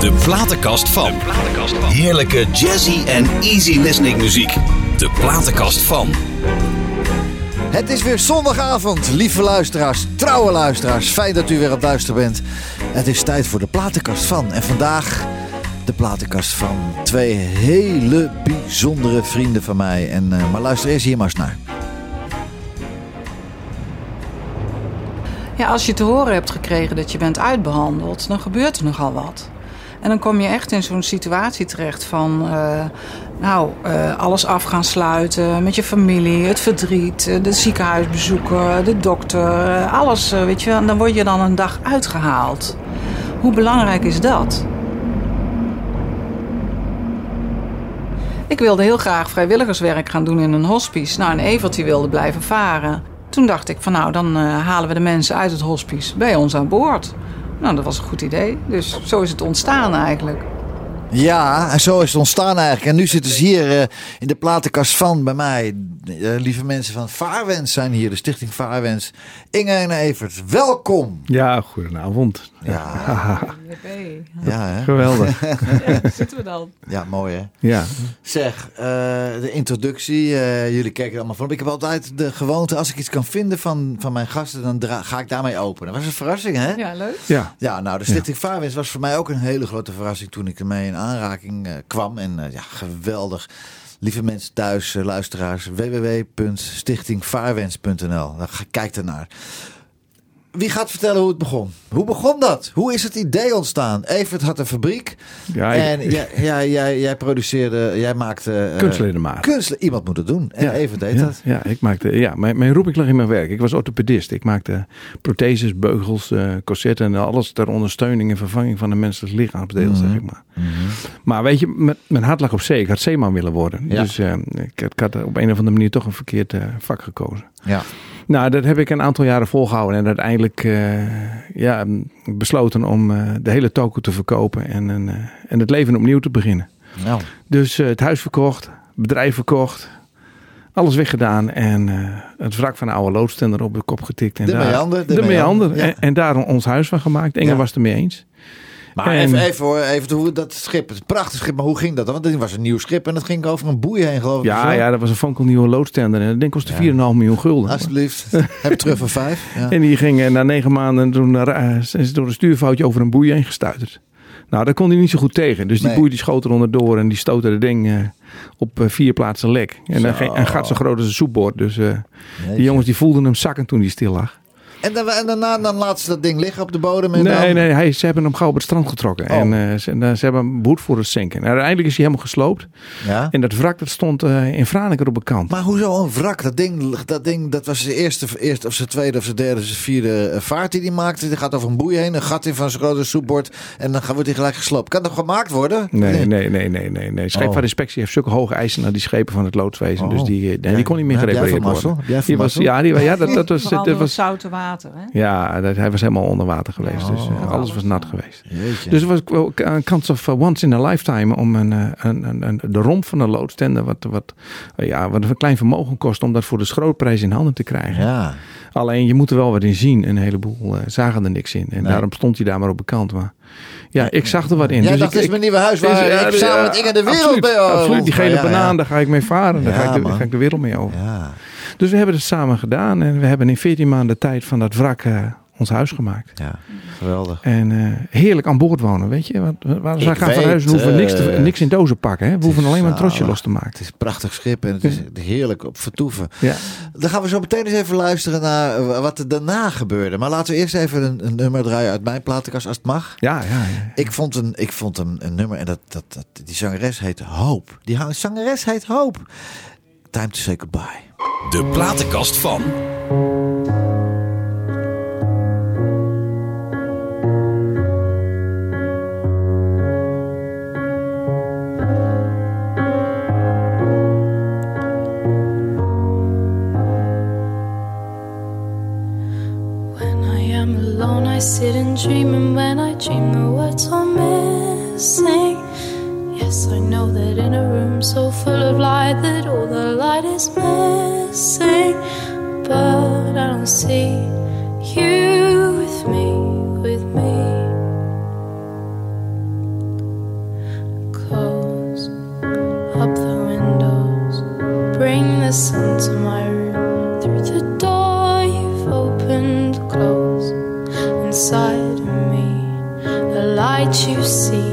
De platenkast van. Heerlijke jazzy en easy listening muziek. De platenkast van. Het is weer zondagavond, lieve luisteraars, trouwe luisteraars. Fijn dat u weer het luisteren bent. Het is tijd voor de platenkast van. En vandaag de platenkast van twee hele bijzondere vrienden van mij. En, uh, maar luister eerst hier maar eens naar. Ja, als je te horen hebt gekregen dat je bent uitbehandeld, dan gebeurt er nogal wat. En dan kom je echt in zo'n situatie terecht van, uh, nou, uh, alles af gaan sluiten met je familie, het verdriet, uh, de ziekenhuisbezoeken, de dokter, alles, weet je. En dan word je dan een dag uitgehaald. Hoe belangrijk is dat? Ik wilde heel graag vrijwilligerswerk gaan doen in een hospice. Nou, en Evert wilde blijven varen. Toen dacht ik van nou, dan halen we de mensen uit het hospice bij ons aan boord. Nou, dat was een goed idee. Dus zo is het ontstaan eigenlijk. Ja, en zo is het ontstaan eigenlijk. En nu zitten ze hier uh, in de platenkast van bij mij. Uh, lieve mensen van Vaarwens zijn hier, de Stichting Vaarwens. Inge en Evert, welkom. Ja, goedenavond. Ja, ja hè? geweldig. ja, zitten we dan. Ja, mooi hè? Ja. Zeg, uh, de introductie. jullie kijken er allemaal van. Ik heb altijd de gewoonte, als ik iets kan vinden van, van mijn gasten, dan ga ik daarmee openen. Dat was een verrassing hè? Ja, leuk. Ja, ja nou, de Stichting ja. Vaarwens was voor mij ook een hele grote verrassing toen ik ermee in aanraking uh, kwam. En uh, ja, geweldig. Lieve mensen thuis, uh, luisteraars, www.stichtingvaarwens.nl. Kijk ernaar. Wie gaat vertellen hoe het begon? Hoe begon dat? Hoe is het idee ontstaan? Evert had een fabriek. Ja, en ik, jij, jij, jij, jij, produceerde, jij maakte... Uh, Kunstleden maken. Kunst, iemand moet het doen. En ja, Evert deed ja, dat. Ja, ik maakte, ja mijn, mijn roeping lag in mijn werk. Ik was orthopedist. Ik maakte protheses, beugels, uh, corsetten en alles ter ondersteuning en vervanging van een menselijk lichaamsdeel, mm -hmm. zeg ik maar. Mm -hmm. Maar weet je, met, mijn hart lag op zee. Ik had zeeman willen worden. Ja. Dus uh, ik, ik, had op een of andere manier toch een verkeerd vak gekozen. Ja. Nou, dat heb ik een aantal jaren volgehouden. En uiteindelijk uh, ja, besloten om uh, de hele toko te verkopen. En, uh, en het leven opnieuw te beginnen. Nou. Dus het huis verkocht, bedrijf verkocht. Alles weggedaan. En het wrak van een oude loodstender op de kop getikt. En de daar, meander. De, de meander. Ja. En, en, daar ons huis van gemaakt. Inge ja. was het ermee eens. Maar en, even, even hoor, even hoe dat schip, het prachtig schip, maar hoe ging dat dan? Want dit was een nieuw schip en dat ging over een boei heen geloof ik. Ja, ja, dat was een fonkelnieuwe loodstender en dat ding kostte ja. 4,5 miljoen gulden. Alsjeblieft, heb terug voor vijf. Ja. En die ging na negen maanden toen is door een stuurfoutje over een boei heen gestuiterd. Nou, daar kon hij niet zo goed tegen. Dus die Nee. boei die schoot er onderdoor en die stootte het ding uh, op uh, vier plaatsen lek. En dan ging een gat zo groot als een soepbord. Dus uh, die jongens die voelden hem zakken toen hij stil lag. En, dan, en daarna dan laten ze dat ding liggen op de bodem. En Nee, dan... nee, hij, ze hebben hem gauw op het strand getrokken. Oh. En uh, ze, ze, hebben hem behoed voor het zinken. En uiteindelijk is hij helemaal gesloopt. Ja? En dat wrak dat stond uh, in Franeker op de kant. Maar hoezo een wrak? Dat ding, dat ding, dat was zijn eerste, eerste of zijn tweede of zijn derde of zijn vierde vaart die hij maakte. Die gaat over een boei heen, een gat in van zijn grote soepbord. En dan wordt hij gelijk gesloopt. Kan dat gemaakt worden? Nee, nee, nee, nee, nee. nee. Scheepvaartinspectie heeft zulke hoge eisen naar die schepen van het loodswezen. Oh. Dus die, nee, die kon niet meer gerepareerd worden. Heb jij van Die was, ja, die, ja, dat, dat was, Vooral dat was, zoute water, hè? ja dat, hij was helemaal onder water geweest. Dus uh, Oh. alles was nat geweest. Jeetje. Dus het was wel een kans of uh, once in a lifetime om een, uh, een, een, een, de romp van een loodstender, wat, wat, ja, wat een klein vermogen kost, om dat voor de schrootprijs in handen te krijgen. ja. Alleen je moet er wel wat in zien. Een heleboel uh, zagen er niks in. En Nee. daarom stond hij daar maar op bekant. Maar ja, ik zag er wat in. Jij dus ik, dit is mijn nieuwe huis waar is- ja, ik ja, samen ja, met Inge de wereld absoluut, bij oh, Absoluut, die gele ja, ja. banaan, daar ga ik mee varen. Daar Ja, ga, ik de, ga ik de wereld mee over. Ja. Dus we hebben het samen gedaan. En we hebben in 14 maanden tijd van dat wrak uh, ons huis gemaakt. ja, geweldig. En uh, heerlijk aan boord wonen, weet je. Want waar we Ik gaan verhuizen, hoeven we niks, te, eh, niks in dozen pakken. Hè? We hoeven alleen maar een zalig. los te maken. Het is een prachtig schip en het is heerlijk op vertoeven. Ja. Dan gaan we zo meteen eens even luisteren naar eh, wat er daarna gebeurde. Maar laten we eerst even een, een nummer draaien uit mijn platenkast, als het mag. Ja, ja, ja. Ik vond een, ik vond een, een nummer en dat, dat, dat, die zangeres heet Hoop. Die zangeres heet Hoop. Time to say goodbye. De platenkast van. When I am alone, I sit and dream, and when I dream, the words are missing. Yes, I know that in a room so full of light, that all the light is missing. But I don't see you with me, with me. Close up the windows, bring the sun to my room through the door you've opened. Close inside of me, the light you see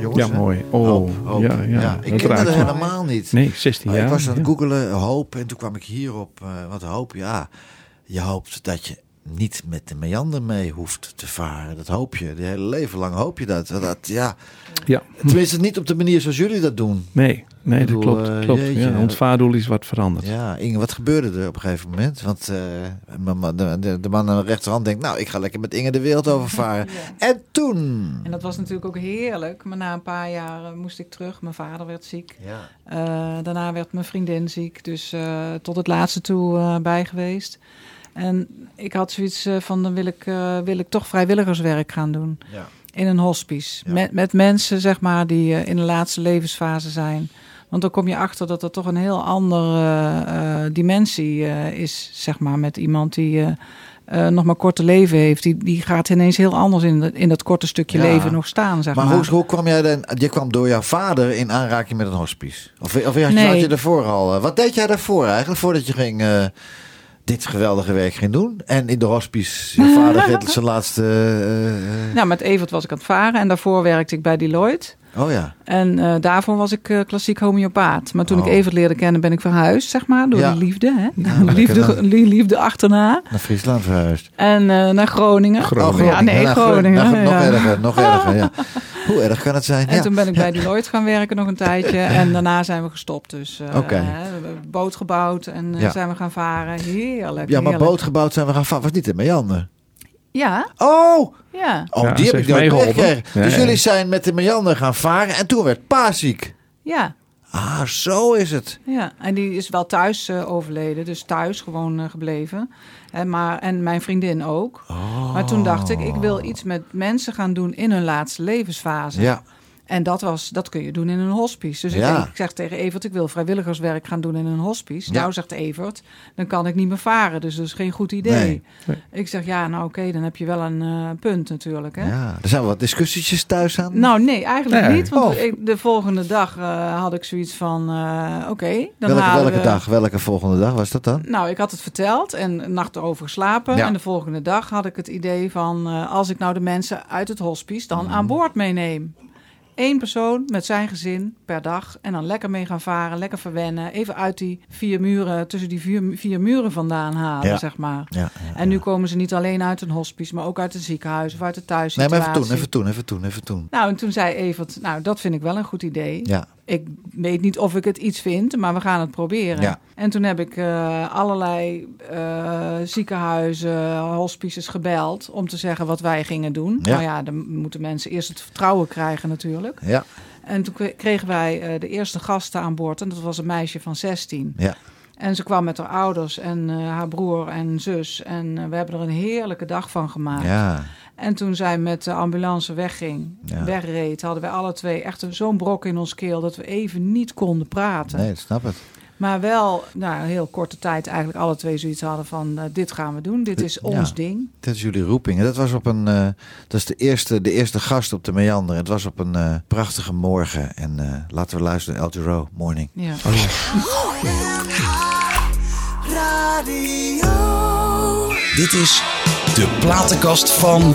Jongens, Ja, hè? mooi. Oh, Hoop, hoop. ja, ja. Ik Dat kende er me. helemaal niet. Nee, 16 Maar jaar. ik was aan het ja. googelen, hoop, en toen kwam ik hierop. eh wat hoop, ja. Je hoopt dat je niet met de meander mee hoeft te varen. Dat hoop je. Je hele leven lang hoop je dat. dat ja. Ja, Tenminste, niet op de manier zoals jullie dat doen. nee, nee dat bedoel, klopt. eh, klopt. jeetje. ja, ons vaardoel is wat veranderd. Ja, Inge, wat gebeurde er op een gegeven moment? Want eh, de, de, de man aan de rechterhand denkt, nou, ik ga lekker met Inge de wereld overvaren. En toen... En dat was natuurlijk ook heerlijk. Maar na een paar jaar moest ik terug. Mijn vader werd ziek. Ja. Eh, daarna werd mijn vriendin ziek. Dus eh, tot het laatste toe eh, bij geweest. En ik had zoiets eh, van, dan wil ik, eh, wil ik toch vrijwilligerswerk gaan doen. Ja. In een hospice. Ja. Met, met mensen, zeg maar, die eh, in de laatste levensfase zijn. Want dan kom je achter dat er toch een heel andere dimensie is, zeg maar, met iemand die nog maar korte leven heeft. Die, die gaat ineens heel anders in, dat- in dat korte stukje Ja. leven nog staan, zeg maar. Maar hoe, hoe kwam jij dan? Je kwam door jouw vader in aanraking met een hospice. Of, of had, je, Nee. had je daarvoor al? Wat deed jij daarvoor eigenlijk? Voordat je ging dit geweldige werk ging doen. En in de hospice, je vader zijn laatste. eh, eh, Nou, met Evert was ik aan het varen en daarvoor werkte ik bij Deloitte. Oh ja. En eh, daarvoor was ik eh, klassiek homeopaat. Maar toen Oh. ik Evert leerde kennen, ben ik verhuisd, zeg maar, door Ja. de liefde. Hè? liefde, dan. liefde achterna. Naar Friesland verhuisd. En eh, naar Groningen. Groningen. Ja, nee, Naar Groningen. Nog, nog ja. erger, nog erger, ja. Hoe erg kan het zijn? En ja. toen ben ik bij Deloitte gaan werken nog een tijdje. En daarna zijn we gestopt. Dus eh, Oké. hè, we hebben boot gebouwd en eh, Ja. zijn we gaan varen. Heerlijk. ja, maar heerlijk. boot gebouwd zijn we gaan varen. Was niet in Meander. Ja, Oh! ja, Oh, Ja, die heb ik meegeholpen. Ja, Dus ja. jullie zijn met de Meander gaan varen en toen werd pa ziek. ja. Ah, zo is het. Ja, en die is wel thuis eh, overleden, dus thuis gewoon eh, gebleven. En, maar, en mijn vriendin ook. Maar toen dacht ik, ik wil iets met mensen gaan doen in hun laatste levensfase. Ja. En dat, was, dat kun je doen in een hospice. Dus Ja. ik, ik zeg tegen Evert, ik wil vrijwilligerswerk gaan doen in een hospice. Ja. Nou, zegt Evert, dan kan ik niet meer varen. Dus dat is geen goed idee. Nee. Nee. Ik zeg, ja, nou oké, dan heb je wel een eh, punt natuurlijk. Hè? ja, er zijn wat discussietjes thuis aan. Nou, nee, eigenlijk Nee. niet. Want Oh. ik, de volgende dag eh, had ik zoiets van, eh, oké. dan welke welke we- dag? Welke volgende dag was dat dan? nou, ik had het verteld en een nacht erover geslapen. Ja. En de volgende dag had ik het idee van... eh, als ik nou de mensen uit het hospice dan Mhm. aan boord meeneem. Eén persoon met zijn gezin per dag. En dan lekker mee gaan varen, lekker verwennen. Even uit die vier muren, tussen die vier, vier muren vandaan halen, Ja. zeg maar. Ja, ja, En nu komen ze niet alleen uit een hospice, maar ook uit het ziekenhuis of uit de Nee, thuissituatie. maar even toen, even toen, even toen, even toen. Nou, en toen zei Evert, nou, dat vind ik wel een goed idee. Ja, Ik weet niet of ik het iets vind, maar we gaan het proberen. Ja. En toen heb ik eh, allerlei eh, ziekenhuizen, hospices gebeld om te zeggen wat wij gingen doen. Nou ja, dan moeten mensen eerst het vertrouwen krijgen natuurlijk. Ja, En toen kregen wij eh, de eerste gasten aan boord en dat was een meisje van 16. ja. En ze kwam met haar ouders en eh, haar broer en zus. En eh, we hebben er een heerlijke dag van gemaakt. Ja, En toen zij met de ambulance wegging, Ja. wegreed, hadden wij alle twee echt zo'n brok in ons keel dat we even niet konden praten. nee, ik snap het. Maar wel, nou, een heel korte tijd eigenlijk alle twee zoiets hadden van eh, dit gaan we doen, dit is ons Ja. ding. Dit is jullie roeping. En dat was op een. eh, dat is de eerste, de eerste gast op de Meander. Het was op een eh, prachtige morgen. En eh, laten we luisteren. El Giro, Morning. Ja. Dit is de platenkast van.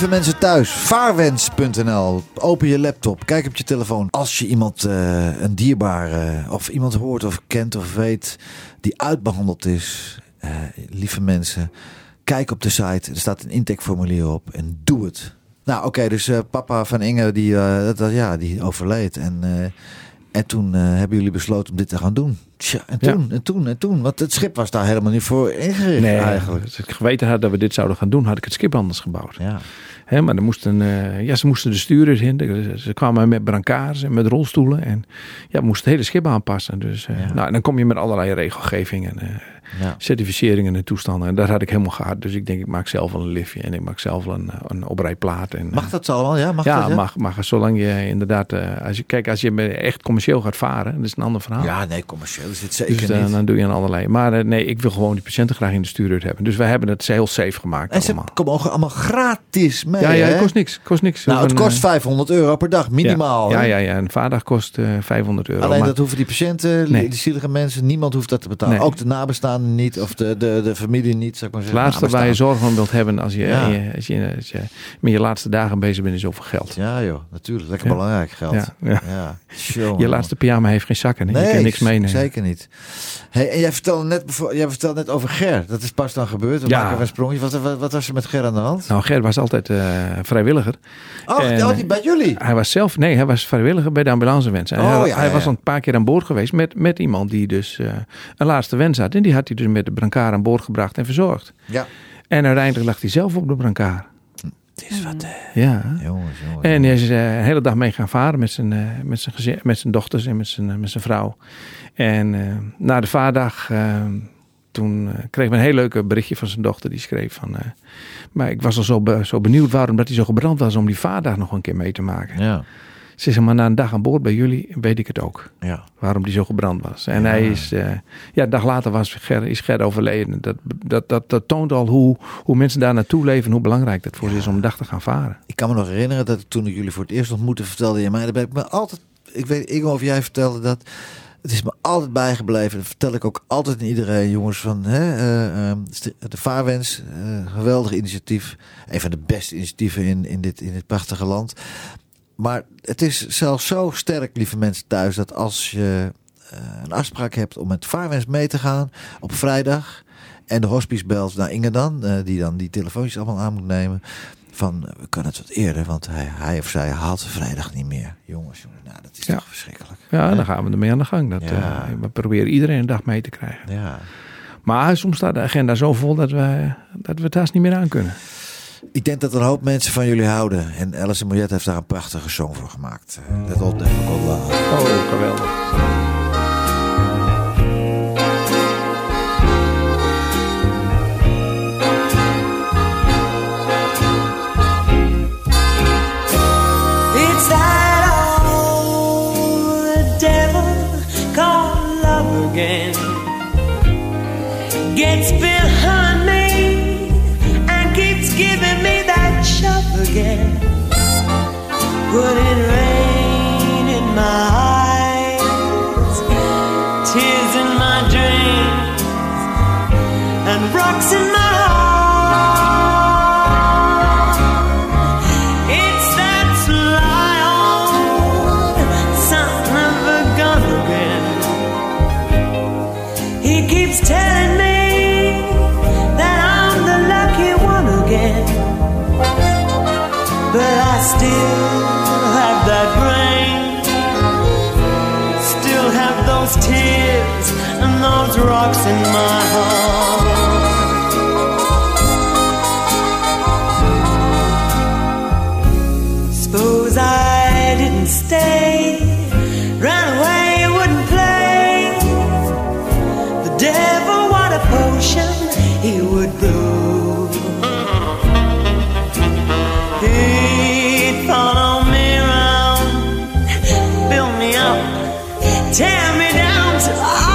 Lieve mensen thuis, vaarwens.nl. Open je laptop, kijk op je telefoon. Als je iemand, eh, een dierbare, of iemand hoort of kent of weet die uitbehandeld is, eh, lieve mensen, kijk op de site. Er staat een intakeformulier op en doe het. Nou, oké, dus eh, papa van Inge, die, eh, dat, ja, die overleed. En, eh, en toen eh, hebben jullie besloten om dit te gaan doen. Tja, en Ja. toen, en toen, en toen. Want het schip was daar helemaal niet voor ingericht eigenlijk. Als ik geweten had dat we dit zouden gaan doen, had ik het schip anders gebouwd. Ja. Hè, maar er moesten, eh, ja, ze moesten de stuurders in. Ze, ze kwamen met brancards en met rolstoelen. En ja, moesten het hele schip aanpassen. Dus eh, Ja. nou, en dan kom je met allerlei regelgeving en eh, Ja. certificeringen en toestanden. En dat had ik helemaal gehad. Dus ik denk, ik maak zelf wel een liftje en ik maak zelf wel een, een oprijplaat. En, Mag dat zo allemaal? Ja, mag ja, dat? mag, mag. Zolang je inderdaad, eh, als je, kijk, als je echt commercieel gaat varen, dat is een ander verhaal. Ja, nee, commercieel is dit zeker Dus dan, niet. dan doe je een allerlei. Maar eh, nee, ik wil gewoon die patiënten graag in de stuurhut hebben. Dus wij hebben het heel safe gemaakt En ze allemaal. komen ook allemaal gratis mee. Ja, ja, het kost niks. Kost niks. Nou, het kost eh, 500 euro per dag, minimaal. Ja, ja, ja. Een vaardag kost eh 500 euro. Alleen maar- dat hoeven die patiënten, Nee. die zielige mensen, niemand hoeft dat te betalen. Nee. Ook de nabestaanden niet, of de, de, de familie niet, ik maar het laatste waar je Nabestaanden. zorg van wilt hebben als je, Ja. je- als je, als je met je laatste dagen bezig bent, is over geld. Ja joh, natuurlijk. Lekker Ja. belangrijk geld. Ja. Je laatste pyjama heeft geen zakken. Nee, je kan niks meenemen. zeker niet. Hey, en jij vertelde, net, jij vertelde net over Ger. Dat is pas dan gebeurd. We Ja. maken een sprongje. Wat, wat, wat was er met Ger aan de hand? Nou, Ger was altijd eh, vrijwilliger. oh, en, die bij jullie? Hij was zelf, nee, hij was vrijwilliger bij de ambulancewens. En Oh, hij, hij was een paar keer aan boord geweest met, met iemand die dus eh, een laatste wens had. En die had hij dus met de brancard aan boord gebracht en verzorgd. Ja. En uiteindelijk lag hij zelf op de brancard. Het is wat. Ja. Jongens, jongens. En hij is eh, een hele dag mee gaan varen met zijn, eh, met zijn, gezin, met zijn dochters en met zijn, eh, met zijn vrouw. En eh, na de vaardag, eh, toen eh, kreeg ik een heel leuke berichtje van zijn dochter. Die schreef van, eh, maar ik was al zo, be- zo benieuwd waarom dat hij zo gebrand was om die vaardag nog een keer mee te maken. Ja, Ze zei, maar na een dag aan boord bij jullie weet ik het ook. ja. Waarom die zo gebrand was. En Ja. hij is, eh, ja, een dag later was Ger, is Ger overleden. Dat, dat, dat, dat toont al hoe, hoe mensen daar naartoe leven en hoe belangrijk dat voor ze is om een dag te gaan varen. Ik kan me nog herinneren dat toen ik jullie voor het eerst ontmoette, vertelde je mij. Ben ik me altijd. Ik weet, ik of jij vertelde dat. Het is me altijd bijgebleven. Dat vertel ik ook altijd aan iedereen, jongens. Van hè, eh, eh, de Vaarwens, eh, geweldig initiatief. Een van de beste initiatieven in, in, dit, in dit prachtige land. Maar het is zelfs zo sterk, lieve mensen thuis, dat als je eh, een afspraak hebt om met Vaarwens mee te gaan op vrijdag. En de hospice belt naar Inge dan, eh, die dan die telefoontjes allemaal aan moet nemen. Van, eh, we kunnen het wat eerder, want hij, hij of zij haalt vrijdag niet meer. Jongens, jongens, nou, dat is Ja. toch verschrikkelijk. Ja, dan gaan we ermee aan de gang. Dat, Ja. we proberen iedereen een dag mee te krijgen. Ja. Maar soms staat de agenda zo vol dat we, dat we het haast niet meer aan kunnen. Ik denk dat er een hoop mensen van jullie houden. En Alice Moyet heeft daar een prachtige song voor gemaakt. Eh, That Old Never Got Love. Oh, geweldig. Tear me down till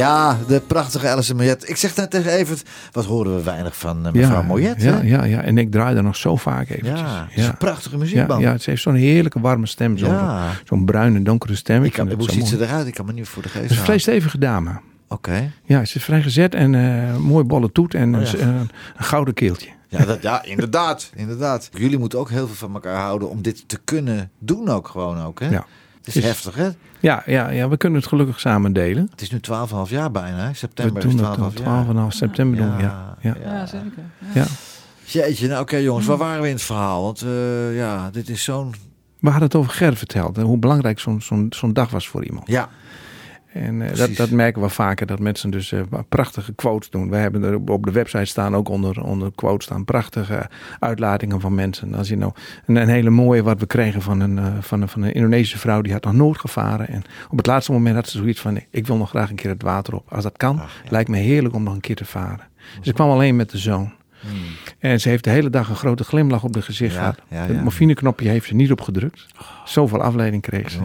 Ja, de prachtige Alison Moyet. Ik zeg net tegen Evert, wat horen we weinig van eh, mevrouw Moyet. ja, hè? ja, ja, en ik draai er nog zo vaak eventjes. Ja, het is een prachtige muziekband. Ja, ja, ze heeft zo'n heerlijke warme stem. Zo'n Ja. zo'n bruine, donkere stem. Ik kan, hoe ziet ze eruit? Ik kan me niet voor de geest Het is een vrij halen. stevige dame. Oké. Ja, ze is vrij gezet en eh mooi bolle toet en Oh, een, ja. een, een gouden keeltje. Ja, dat, ja, inderdaad. inderdaad. Jullie moeten ook heel veel van elkaar houden om dit te kunnen doen ook gewoon ook. Hè? Ja. Het is Dus- heftig hè? Ja, ja, ja, we kunnen het gelukkig samen delen. Het is nu 12,5 jaar bijna. Hè? We September is doen 12,5 het jaar. 12,5 september doen. Ja, ja, Ja, zeker. Ja. ja. Jeetje, nou oké jongens, waar waren we in het verhaal? Want eh, ja, dit is zo'n... We hadden het over Ger verteld. hè, Hoe belangrijk zo'n zo'n zo'n dag was voor iemand. Ja, En eh, dat, dat merken we vaker, dat mensen dus eh, prachtige quotes doen. Wij hebben er op- de website staan, ook onder, onder quotes staan, prachtige uitlatingen van mensen. Als je nou een, een hele mooie wat we kregen van een, eh, van, een, van een Indonesische vrouw, die had nog nooit gevaren. En op het laatste moment had ze zoiets van, ik wil nog graag een keer het water op. Als dat kan, Ach, ja. lijkt me heerlijk om nog een keer te varen. Dus ik kwam alleen met de zoon. En ze heeft de hele dag een grote glimlach op de gezicht gehad. ja, Het morfineknopje heeft ze niet opgedrukt. Zoveel afleiding kreeg ze.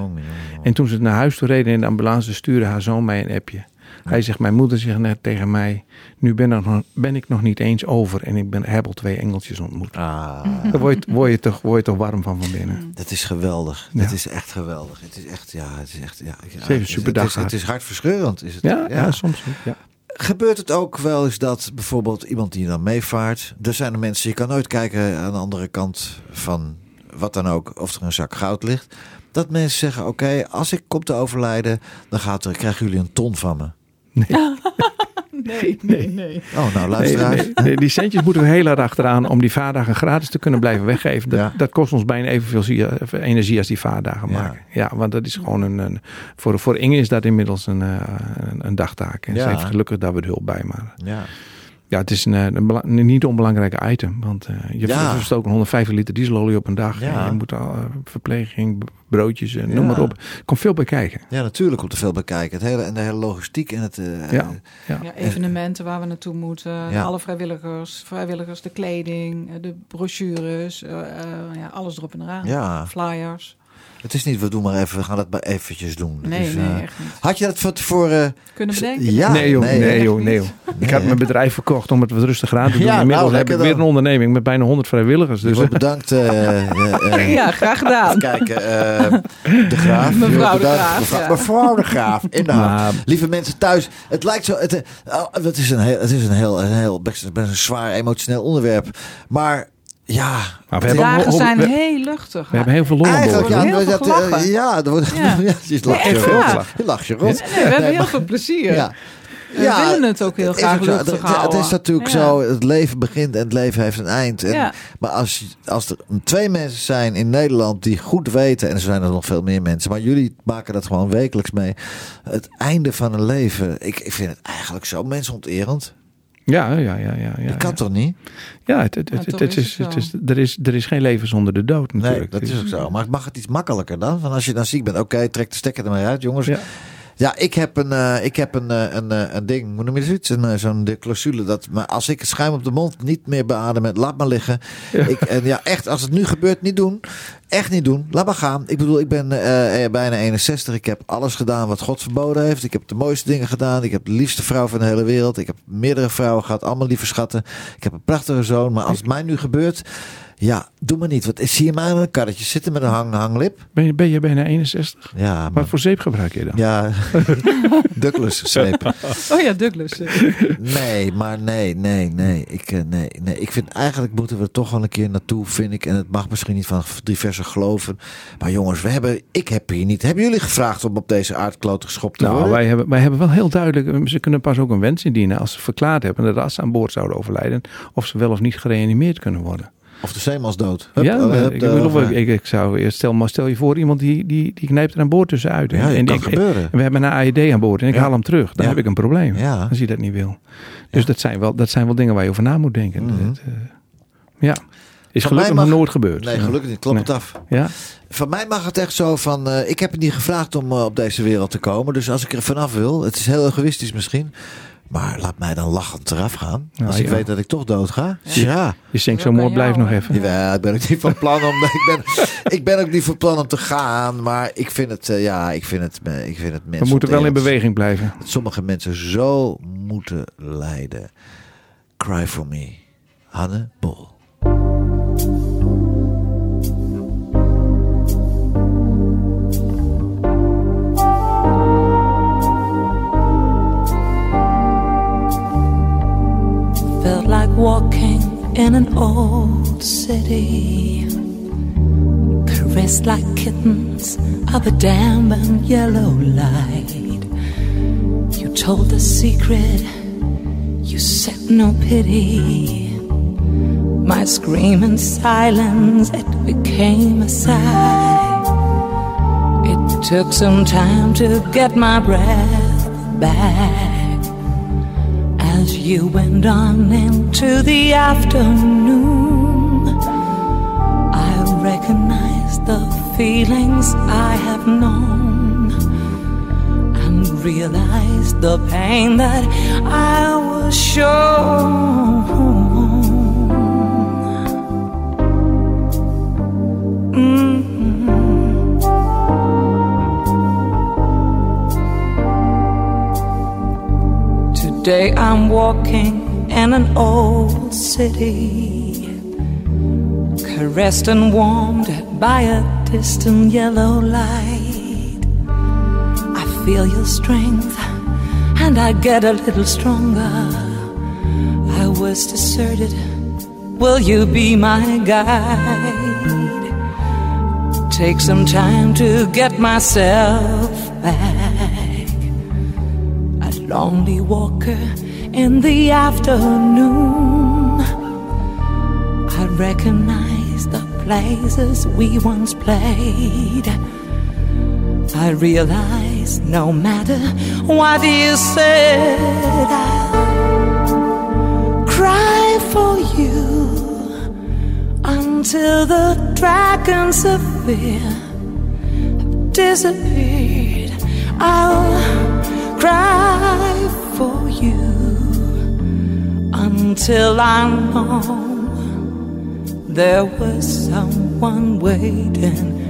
En toen ze naar huis toe reden in de ambulance, stuurde haar zoon mij een appje. Hij zegt, mijn moeder zegt net tegen mij, nu ben, er nog, ben ik nog niet eens over en ik ben, heb al twee engeltjes ontmoet. Ah, Daar word je, word, je toch, word je toch warm van van binnen. dat is geweldig. Ja. Dat is echt geweldig. Het is echt, ja, het is echt, ja. het is- superdag Het is, het is hartverscheurend, is het. Ja, ja. soms niet. Ja. Gebeurt het ook wel eens dat bijvoorbeeld iemand die dan meevaart, er zijn er mensen, je kan nooit kijken aan de andere kant van wat dan ook, of er een zak goud ligt. Dat mensen zeggen: Oké, als ik kom te overlijden, dan gaat er, krijgen jullie een ton van me. Nee, nee, nee. Oh, nou Nee, luisteraars. nee, nee, die centjes moeten we heel erg achteraan om die vaardagen gratis te kunnen blijven weggeven. Dat, Ja. dat kost ons bijna evenveel zie- energie als die vaardagen maken. Ja, want dat is gewoon een, een voor, voor Inge is dat inmiddels een, eh, een, een dagtaak. En Ja. ze heeft gelukkig daar weer hulp bij. Maar Ja. Ja, het is een, eh, een, niet onbelangrijk item. Want eh, je Ja. verstookt 150 liter dieselolie op een dag. Ja. En je moet al, eh, verpleging, broodjes, en noem maar op. Er komt veel bij kijken. ja, natuurlijk komt er veel bij kijken. Het hele, en de hele logistiek en het. eh, Ja. Ja. Ja, evenementen waar we naartoe moeten, Ja. alle vrijwilligers, vrijwilligers, de kleding, de brochures, ja, alles erop en eraan. Ja. Flyers. Het is niet, we doen maar even, we gaan het maar eventjes doen. Nee, is, nee, eh, echt niet. Had je dat van tevoren? Kunnen bedenken? Ja, nee joh, nee, nee, joh, nee joh. Ik had mijn bedrijf verkocht om het wat rustiger aan te doen. Ja, Inmiddels nou, heb ik weer dan. een onderneming met bijna 100 vrijwilligers. Dus bedankt. eh, eh, eh, Ja, graag gedaan. Kijken, eh, de Graaf. Mevrouw de. Graaf, Mevrouw, de Graaf, inderdaad. Lieve mensen thuis, het lijkt zo. Het, eh, oh, het is een heel, het is een heel, een heel best, best een zwaar emotioneel onderwerp. Maar ja. Maar we De hebben, dagen zijn we, heel luchtig. we hebben heel veel lol Eigenlijk, ja, heel veel dat, ja, er wordt, Ja. ja. je lacht je echt rot. Je lacht je rot. Nee, we hebben heel veel plezier. Ja. We willen het ook heel graag ook zo. luchtig Het- Het, houden. is natuurlijk Ja. zo, het leven begint en het leven heeft een eind. En, Ja. Maar als, als er twee mensen zijn in Nederland die goed weten, en er zijn er nog veel meer mensen, maar jullie maken dat gewoon wekelijks mee. Het einde van een leven, ik, ik vind het eigenlijk zo mensonterend. Ja, ja, ja. ja, ja, Dat kan ja. toch niet? Ja, het, het, Ja, het, toch het is het is, er, is, er is geen leven zonder de dood Nee, natuurlijk. dat is ook zo. Maar mag het iets makkelijker dan? Van als je dan ziek bent, oké, trek de stekker er maar uit, jongens. Ja. Ja, ik heb een, eh, ik heb een, eh, een, eh, een ding, hoe noem je zoiets? Een, Zo'n de clausule dat maar als ik het schuim op de mond niet meer beademen, laat maar liggen. Ik, en ja, echt, als het nu gebeurt, niet doen. Echt niet doen. Laat maar gaan. Ik bedoel, ik ben bijna 61. Ik heb alles gedaan wat God verboden heeft. Ik heb de mooiste dingen gedaan. Ik heb de liefste vrouw van de hele wereld. Ik heb meerdere vrouwen gehad, allemaal lieve schatten. Ik heb een prachtige zoon. Maar als het mij nu gebeurt, ja, doe maar niet. Want zie je mij in een karretje zitten met een hang, hanglip? Ben, je, ben je bijna 61? Ja, maar... Wat voor zeep gebruik je dan? Ja, Douglas zeep. Oh ja, Douglas. Nee, maar nee, nee, nee. Ik, eh, nee, nee. ik vind eigenlijk moeten we er toch wel een keer naartoe, vind ik. En het mag misschien niet van diverse geloven. Maar jongens, we hebben, ik heb hier niet. Hebben jullie gevraagd om op deze aardkloot geschopt te Nou, worden? wij hebben, wij hebben wel heel duidelijk, ze kunnen pas ook een wens indienen als ze verklaard hebben dat als ze aan boord zouden overlijden, of ze wel of niet gereanimeerd kunnen worden. Of de zeemans dood. Hup, ja, ik, eh, bedoel, ik, ik zou eerst stel, maar stel je voor iemand die, die, die knijpt er aan boord tussenuit. Ja, en kan ik- gebeuren. we hebben een AED aan boord en ik haal hem terug. Dan heb ik een probleem. Als je dat niet wil. Dus dat, zijn wel, dat zijn wel dingen waar je over na moet denken. Mhm. Dat, eh, ja. Is Van gelukkig nog nooit gebeurd. Nee, gelukkig niet. Klop het af. Ja? Van mij mag het echt zo van... eh, ik heb het niet gevraagd om op deze wereld te komen. Dus als ik er vanaf wil... Het is heel egoïstisch misschien. Maar laat mij dan lachend eraf gaan. Als ik ja. weet dat ik toch dood ga. Ja. Je zingt zo mooi, blijf nog even. Ja, ik ben ook niet van plan om. Ik ben, ik ben ook niet van plan om te gaan. Maar ik vind het, eh, ja, ik vind het, eh, ik vind het We mensen. moeten wel in beweging blijven. Dat sommige mensen zo moeten lijden. Cry for me. Hanne Bol. Like walking in an old city. Caressed like kittens of a damp and yellow light. You told the secret, you said no pity. My scream in silence, it became a sigh. It took some time to get my breath back as you went on into the afternoon. I recognized the feelings I have known and realized the pain that I was shown. Mhm. Today I'm walking in an old city, caressed and warmed by a distant yellow light. I feel your strength and I get a little stronger. I was deserted. Will you be my guide? Take some time to get myself back lonely walker in the afternoon. I recognize the places we once played. I realize no matter what you said, I'll cry for you until the dragons of fear disappeared. I'll cry you until I know there was someone waiting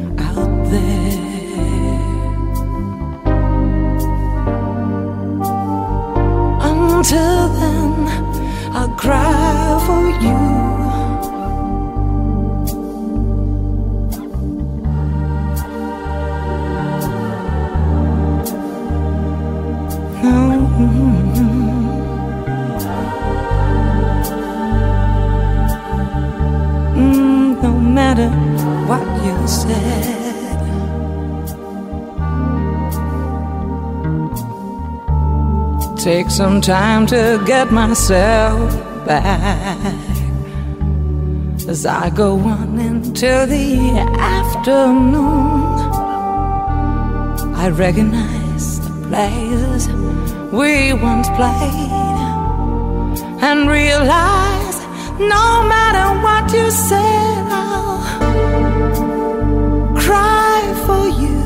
some time to get myself back as I go on into the afternoon. I recognize the places we once played and realize no matter what you said, I'll cry for you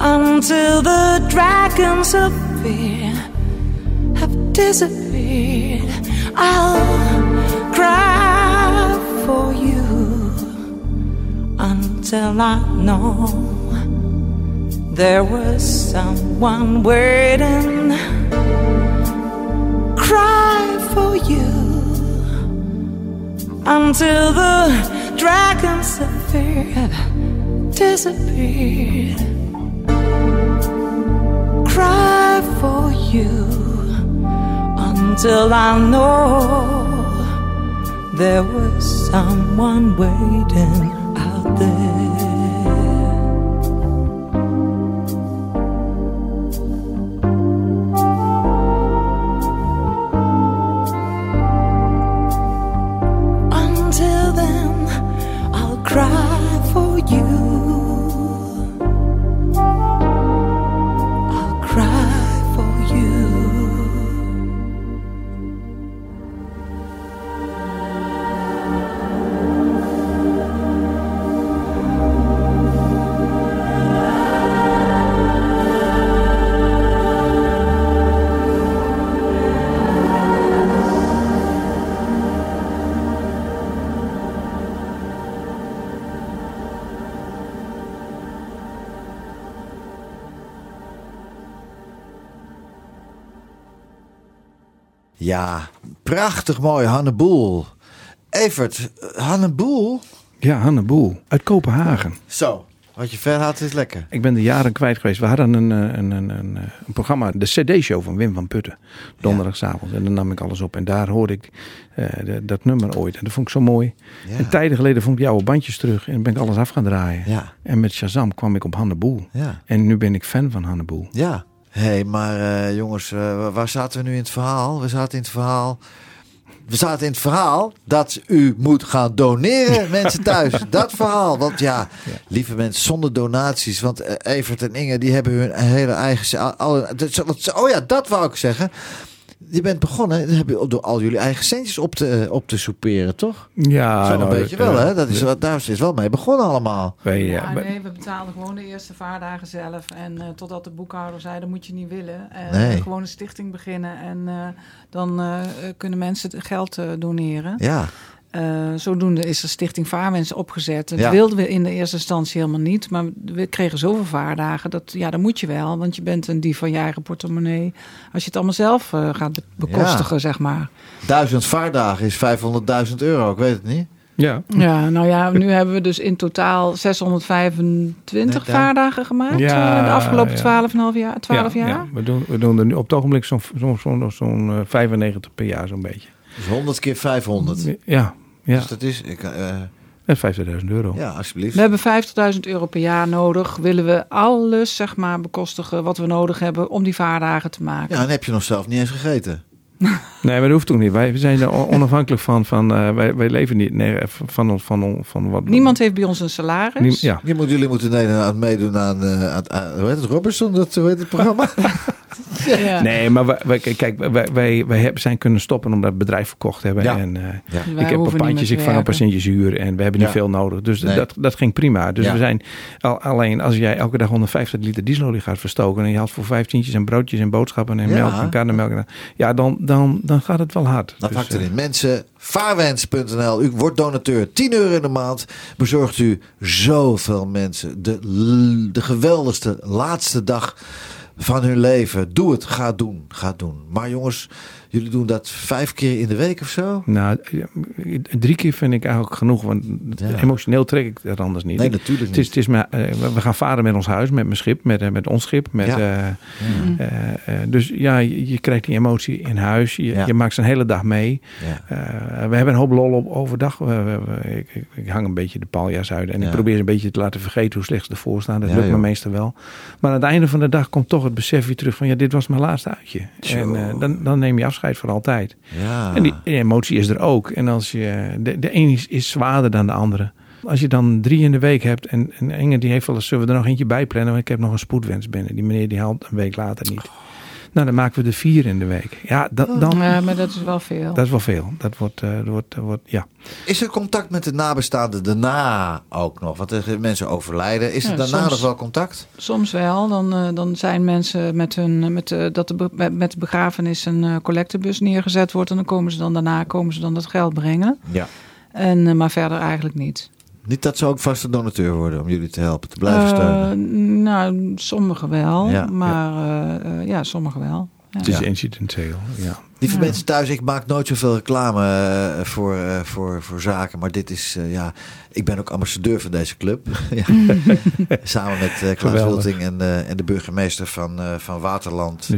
until the dragons have disappeared. I'll cry for you until I know there was someone waiting. Cry for you until the dragons of disappeared. Cry for you until I know there was someone waiting out there. Ja, prachtig mooi, Hanne Boel. Evert, eh, Hanne Boel? Ja, Hanne Boel uit Kopenhagen. Zo, wat je ver had is lekker. Ik ben de jaren kwijt geweest. We hadden een, eh, een, een, een, eh, een programma, de CD-show van Wim van Putten. Donderdagavond. En dan nam ik alles op. En daar hoorde ik de- dat nummer ooit. En dat vond ik zo mooi. Ja. En tijden geleden vond ik jouw bandjes terug. En ben ik alles af gaan draaien. Ja, En met Shazam kwam ik op Hanne Boel. ja, En nu ben ik fan van Hanne Boel. ja. Hé, hey, maar eh, jongens, eh, waar zaten we nu in het verhaal? We zaten in het verhaal... We zaten in het verhaal dat u moet gaan doneren, mensen thuis. Dat verhaal. Want ja, lieve mensen, zonder donaties. Want eh, Evert en Inge, die hebben hun hele eigen... Oh ja, dat wou ik zeggen. Je bent begonnen heb je door al jullie eigen centjes op te, op te souperen, toch? Ja, Zo een nou, beetje eh, wel, hè? Dat is, wat daar is wel mee begonnen allemaal. Wij, Ja, eh, wij- nee, we betaalden gewoon de eerste vaardagen zelf. En eh, totdat de boekhouder zei, dat moet je niet willen. En Nee. gewoon een stichting beginnen. En eh, dan eh, kunnen mensen het geld eh, doneren. Ja, Eh, zodoende is de stichting Vaarwens opgezet. Dat Ja. wilden we in de eerste instantie helemaal niet. Maar we kregen zoveel vaardagen. Dat, ja, dat moet je wel. Want je bent een dief van je eigen portemonnee. Als je het allemaal zelf eh, gaat be- bekostigen, zeg maar. duizend vaardagen is 500.000 euro, ik weet het niet. ja. Ja, nou ja, nu hebben we dus in totaal 625 Net daar. vaardagen gemaakt. Ja, eh, de afgelopen ja. 12,5 jaar. 12 Ja, jaar. ja. We, doen, we doen er nu op het ogenblik zo'n zo'n zo'n zo'n, eh, 95 per jaar zo'n beetje. Dus 100 keer 500. Ja, ja. Dus dat is, ik, eh, Dat is 50.000 euro. ja, alsjeblieft. We hebben 50.000 euro per jaar nodig. Willen we alles zeg maar, bekostigen wat we nodig hebben om die vaardagen te maken. Ja, en heb je nog zelf niet eens gegeten. Nee, maar dat hoeft ook niet. Wij zijn er on- onafhankelijk van. van eh, wij, wij leven niet nee, van, van, van, van wat. Niemand heeft bij ons een salaris. Niem- ja. Je moet, jullie moeten nee, aan meedoen aan, eh, aan, aan- hoe heet het, Robertson, dat, hoe heet het programma? Ja. Nee, maar wij, wij- kijk, wij, wij, wij hebben- zijn kunnen stoppen omdat het bedrijf verkocht hebben. Ja. En, eh, Ja. Wij ik heb een pandjes, meer ik vang een patiëntjes huur en we hebben niet Ja. veel nodig. Dus Nee. dat, dat ging prima. Dus Ja. we zijn al, alleen als jij elke dag 150 liter dieselolie gaat verstoken en je haalt voor vijftientjes en broodjes en boodschappen en Ja. melk en karnemelk, ja, dan, dan, dan gaat het wel hard. Dat Dus, hakt eh, erin. Mensen, vaarwens.nl. U wordt donateur. 10 euro in de maand bezorgt u zoveel mensen. De, de geweldigste laatste dag van hun leven. Doe het. Ga het doen. Ga het doen. Maar jongens, jullie doen dat vijf keer in de week of zo? Nou, drie keer vind ik eigenlijk genoeg. Want Ja. emotioneel trek ik het anders niet. Nee, natuurlijk Het is, niet. het is maar, eh, we- gaan varen met ons huis, met mijn schip, met, eh, met ons schip. Met, Ja. eh, dus ja, je, je krijgt die emotie in huis. Je, je maakt ze een hele dag mee. We hebben een hoop lol op overdag. We, we- we- ik, ik, ik hang een beetje de paljas uit. En ik probeer ze een beetje te laten vergeten hoe slecht ze ervoor staan. Dat lukt me meestal wel. Maar aan het einde van de dag komt toch het besef weer terug van... ja, dit was mijn laatste uitje. En dan, dan neem je afscheid voor altijd. Ja. En die, die emotie is er ook. En als je, de, de een is, is zwaarder dan de andere. Als je dan drie in de week hebt en, en Inge die heeft wel eens, zullen we er nog eentje bij plannen? Want ik heb nog een spoedwens binnen. Die meneer die haalt een week later niet. Nou, dan maken we er vier in de week. Ja, dan, dan, Ja, maar dat is wel veel. dat is wel veel. Dat wordt, eh, dat wordt, dat wordt ja. Is er contact met de nabestaanden daarna ook nog? Want er mensen overlijden. Is er daarna soms. nog wel contact? Soms wel. Dan, eh, dan zijn mensen met hun met, eh, dat de, be- met- met de begrafenis een collectebus neergezet wordt. En dan komen ze dan daarna komen ze dan dat geld brengen. Ja. En, maar verder eigenlijk niet. Niet dat ze ook vaste donateur worden om jullie te helpen, te blijven steunen. Eh, nou, sommigen wel. Ja, maar eh, eh, ja, sommigen wel. Ja. Het is Ja. incidenteel. Ja. Lieve Ja. mensen thuis, ik maak nooit zoveel reclame voor, eh, voor, voor zaken. Maar dit is, eh, ja, ik ben ook ambassadeur van deze club. ja. Samen met eh Klaas Geweldig. Wilting en, eh, en de burgemeester van, eh, van Waterland.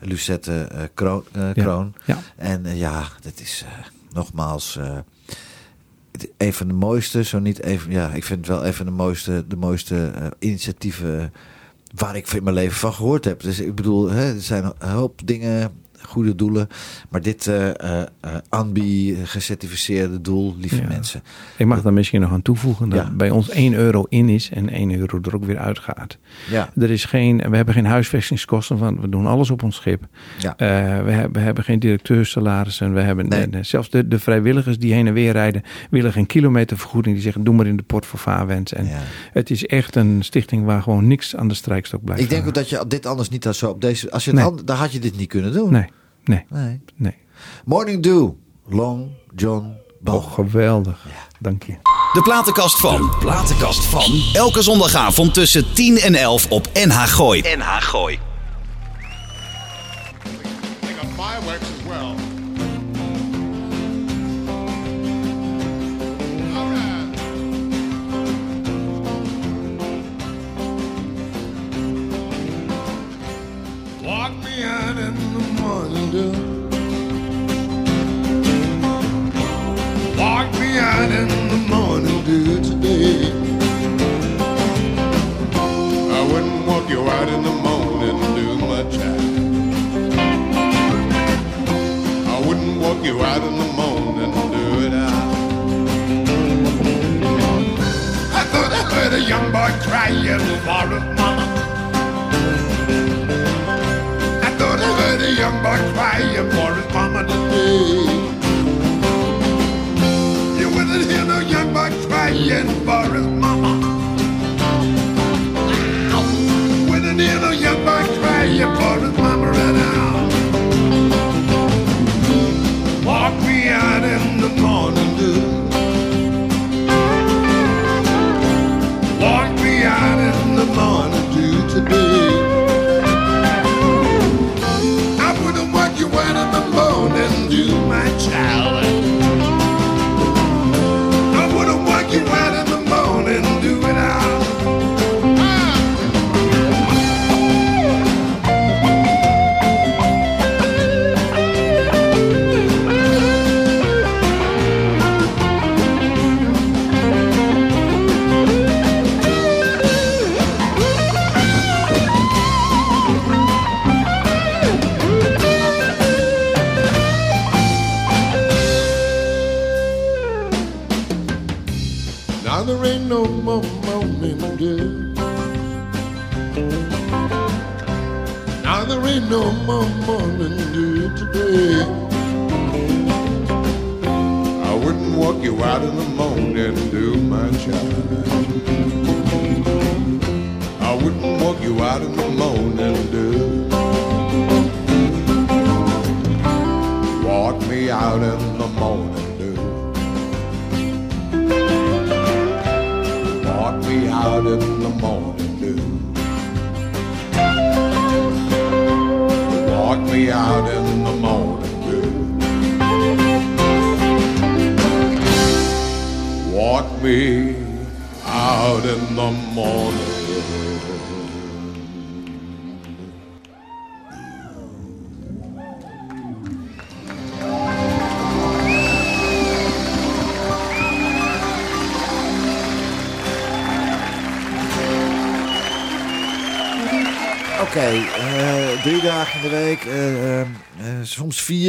Lucette eh, Kroon. Ja. Kroon. Ja. En ja, dat is eh, nogmaals eh, een van de mooiste, zo niet even, ja, ik vind het wel een van de mooiste, de mooiste eh, initiatieven waar ik in mijn leven van gehoord heb. Dus ik bedoel, hè, er zijn een hoop dingen, goede doelen, maar dit eh eh eh, ANBI gecertificeerde doel, lieve Ja. mensen. Ik mag daar misschien nog aan toevoegen dat Ja. bij ons 1 euro in is en 1 euro er ook weer uitgaat. Ja, Er is geen, we hebben geen huisvestingskosten, want we doen alles op ons schip. ja. Eh, we, hebben, we hebben geen directeursalarissen. We hebben, Nee. zelfs de, de vrijwilligers die heen en weer rijden, willen geen kilometervergoeding. Die zeggen, doe maar in de pot voor vaarwens. En ja. het is echt een stichting waar gewoon niks aan de strijkstok blijft Ik denk ook dat je dit anders niet had zo op deze. Als je Nee. an- dan had je dit niet kunnen doen. Nee, nee, Nee. nee. Morning Dew, Long John Bal. Oh, geweldig. Dank je. De platenkast van. Platenkast van. Elke zondagavond tussen 10 en 11 op NH Gooi. NH Gooi. Out in the morning dew today. I wouldn't walk you out in the morning dew, my child. I wouldn't walk you out in the morning dew it out. I thought I heard a young boy crying for his mama. I thought I heard a young boy crying for his mama crying for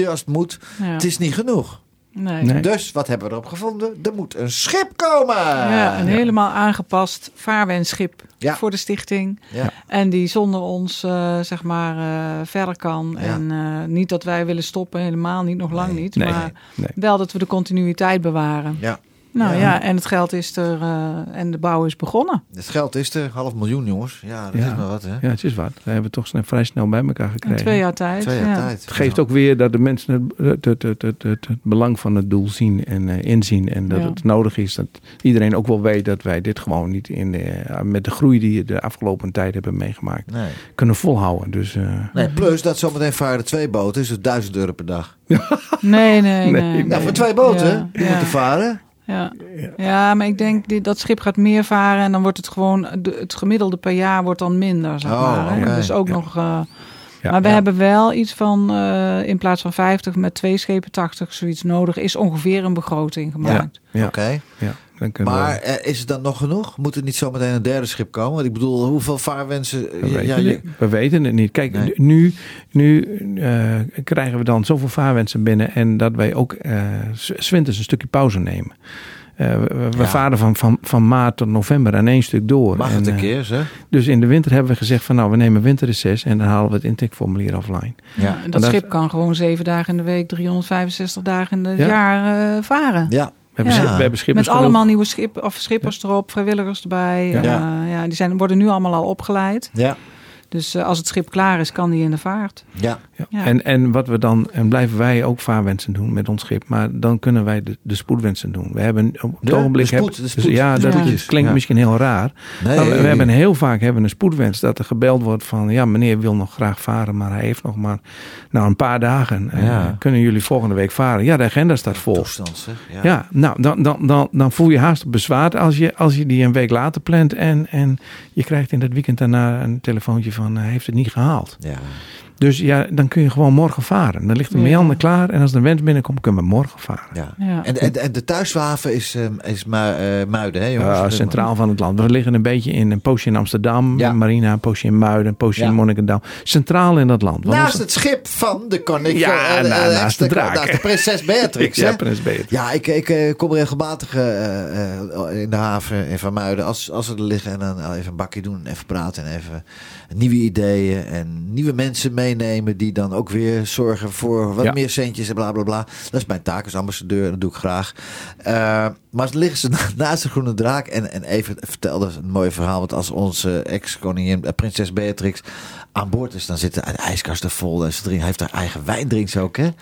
als het moet. Ja. Het is niet genoeg. Nee. Nee. Dus wat hebben we erop gevonden? Er moet een schip komen! Ja, een helemaal aangepast vaarwenschip Ja. voor de stichting. Ja. En die zonder ons, eh, zeg maar, eh, verder kan. Ja. En eh, niet dat wij willen stoppen, helemaal niet, nog lang Nee. niet. Nee, maar nee. wel dat we de continuïteit bewaren. Ja. Nou Ja. ja. en het geld is er eh, en de bouw is begonnen. Het geld is er, half miljoen jongens. Ja, dat Ja. is maar wat hè. Ja, het is wat. We hebben het toch snel, vrij snel bij elkaar In gekregen. twee jaar tijd. Twee jaar ja. tijd. Het geeft ook weer dat de mensen het, het, het, het, het, het belang van het doel zien en eh, inzien. En dat Ja. het nodig is dat iedereen ook wel weet dat wij dit gewoon niet in de, eh, met de groei die we de afgelopen tijd hebben meegemaakt, Nee. kunnen volhouden. Dus eh, nee, plus dat zometeen varen twee boten, is het 1000 euro per dag. Nee, nee, nee. Nee, nee, Ja, voor twee boten Ja, die ja. moeten varen. Ja. ja, maar ik denk dat schip gaat meer varen en dan wordt het gewoon, het gemiddelde per jaar wordt dan minder, zeg Oh, maar. Dus ook Ja. nog... eh, Ja, maar we ja. hebben wel iets van, eh, in plaats van 50 met twee schepen 80 zoiets nodig, is ongeveer een begroting gemaakt. ja, Oké. ja, dan kunnen we- Maar eh, is het dan nog genoeg? Moet er niet zometeen een derde schip komen? Want ik bedoel, hoeveel vaarwensen... We, ja, weten, je- we weten het niet. Kijk, Nee. nu, nu eh, krijgen we dan zoveel vaarwensen binnen en dat wij ook eh s- 's winters een stukje pauze nemen. Eh, we Ja. varen van, van, van maart tot november aan één stuk door. Mag En, het een eh, keer, zeg? Dus in de winter hebben we gezegd van nou, we nemen winterreces en dan halen we het intakeformulier offline. Ja. En dat dat- schip kan gewoon zeven dagen in de week, 365 dagen in het Ja. jaar eh, varen. Ja. We hebben, Ja. schip- we hebben schippers Met genoeg. allemaal nieuwe schip, of schippers erop, vrijwilligers erbij. Ja. Die zijn, worden nu allemaal al opgeleid. Ja. Dus als het schip klaar is, kan die in de vaart. Ja. Ja. Ja. En, en wat we dan, en blijven wij ook vaarwensen doen met ons schip, maar dan kunnen wij de, de spoedwensen doen. We hebben op het ogenblik. de spoed, de spoed. ja, dat Ja. klinkt Ja. misschien heel raar. Nee. Maar we, we hebben heel vaak hebben een spoedwens dat er gebeld wordt van ja, meneer wil nog graag varen, maar hij heeft nog maar nou, een paar dagen. Eh, kunnen jullie volgende week varen? Ja, de agenda staat vol. Toestand. Ja. Ja, nou, dan, dan, dan, dan voel je haast bezwaard als je, als je die een week later plant en, en je krijgt in dat weekend daarna een telefoontje van hij heeft het niet gehaald. Ja. Dus ja, dan kun je gewoon morgen varen. Dan ligt de Ja. meander klaar en als de wind binnenkomt, kunnen we morgen varen. Ja. Ja. En, en, en de thuishaven is, ehm, is eh, Muiden, hè jongens? Ja, centraal van het land. We liggen een beetje in een poosje in Amsterdam, Ja. Marina, een poosje in Muiden, een poosje Ja. in Monnikendam. Centraal in dat land. Want Naast het schip van de koning. Ja, na- eh, naast de draak. Naast de prinses Beatrix. Ja, Beatrix. Ja, ik, ik kom regelmatig eh, eh, in de haven in Van Muiden. Als, als we er liggen en dan even een bakje doen. Even praten en even nieuwe ideeën. En nieuwe mensen meenemen die dan ook weer zorgen voor wat Ja. meer centjes en bla bla bla. Dat is mijn taak als ambassadeur en dat doe ik graag. Maar liggen ze naast de Groene Draak. En, en even vertelde een mooi verhaal. Want als onze ex-koningin, eh, prinses Beatrix, aan boord is, dan zitten de ijskasten vol. En ze drinken, hij heeft haar eigen wijndrinks ook, hè?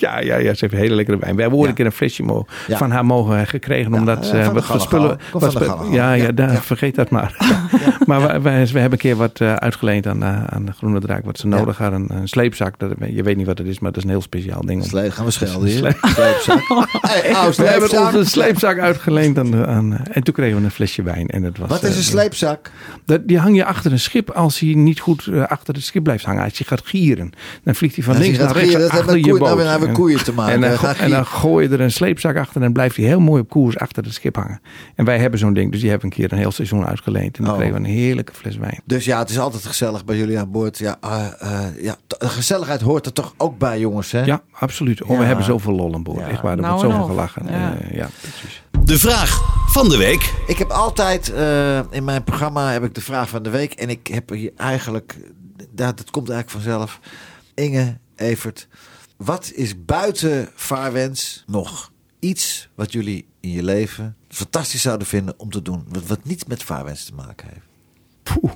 Ja, ja, ja, ze heeft hele lekkere wijn. We hebben ooit Ja. een keer een flesje Ja. van haar mogen gekregen. Ja, Omdat van de wat, spullen... Wat ja, ja, Ja, daar, ja. vergeet dat maar. maar wij, wij- we hebben een keer wat eh, uitgeleend aan, eh, aan de Groene Draak. Wat ze nodig hadden. Een sleepzak. Dat, je weet niet wat het is, maar dat is een heel speciaal ding. om- Slee, gaan we schelden hier. Sleep- Sleepzak. Hey, oude We hebben sleepzak. onze sleepzak uitgeleend aan, de- aan, eh, en toen kregen we een flesje wijn. En dat was, Wat is eh, een sleepzak? Dat, die hang je achter een schip als hij niet goed eh, achter het schip blijft hangen. Als je gaat gieren, dan vliegt hij van Als links naar rechts gieren, dat achter je met koeien- boot. nou, we hebben En- koeien te maken. En dan, Dan en dan gooi je er een sleepzak achter en dan blijft hij heel mooi op koers achter het schip hangen. En wij hebben zo'n ding, dus die hebben een keer een heel seizoen uitgeleend. En dan Oh. kregen we een heerlijke fles wijn. Dus ja, het is altijd gezellig bij jullie aan boord. Ja, eh, eh, ja, gezelligheid hoort er toch ook bij, jongens, hè? Ja, absoluut. Oh, Ja. we hebben zoveel lol aan boord. Ja. Echt waar, er Nou wordt zoveel gelachen. Ja. Eh, ja, precies. De vraag van de week. Ik heb altijd eh, in mijn programma heb ik de vraag van de week. En ik heb hier eigenlijk, dat, dat komt eigenlijk vanzelf. Inge, Evert, wat is buiten vaarwens nog iets wat jullie in je leven fantastisch zouden vinden om te doen? Wat, wat niet met vaarwens te maken heeft? Poeh,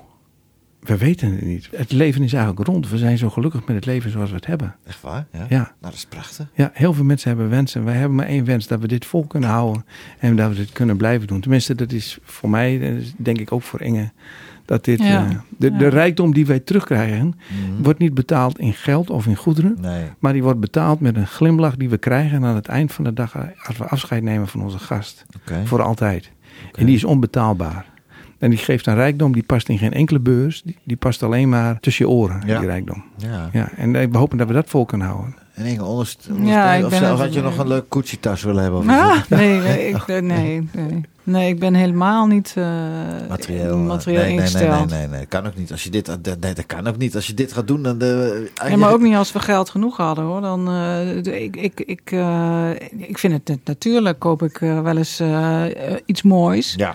we weten het niet. Het leven is eigenlijk rond. We zijn zo gelukkig met het leven zoals we het hebben. Echt waar? Ja. Ja. Nou, dat is prachtig. Ja, heel veel mensen hebben wensen. Wij hebben maar één wens: dat we dit vol kunnen houden en dat we dit kunnen blijven doen. Tenminste, dat is voor mij, denk ik ook voor Inge. Dat dit, Ja. eh, de, rijkdom die wij terugkrijgen, wordt niet betaald in geld of in goederen. Nee. Maar die wordt betaald met een glimlach die we krijgen aan het eind van de dag als we afscheid nemen van onze gast. Oké. Voor altijd. En die is onbetaalbaar. En die geeft een rijkdom die past in geen enkele beurs. Die, die past alleen maar tussen je oren, Ja. die rijkdom. Ja. Ja, en eh, we hopen dat we dat vol kunnen houden. En Inge, onderst, Ja, of ben zelf had je nog een leuk Gucci-tas willen hebben? Of Ah, nee, nee, ik, nee, nee, nee, ik ben helemaal niet eh, materieel, materieel nee, nee, nee, ingesteld. nee, nee, nee, kan ook niet. Als je dit, nee, dat kan ook niet. Als je dit gaat doen, dan de. Ja, maar ook niet als we geld genoeg hadden hoor. Dan, eh, ik, ik, ik, eh, ik vind het natuurlijk, koop ik eh, wel eens eh, eh, iets moois. Ja.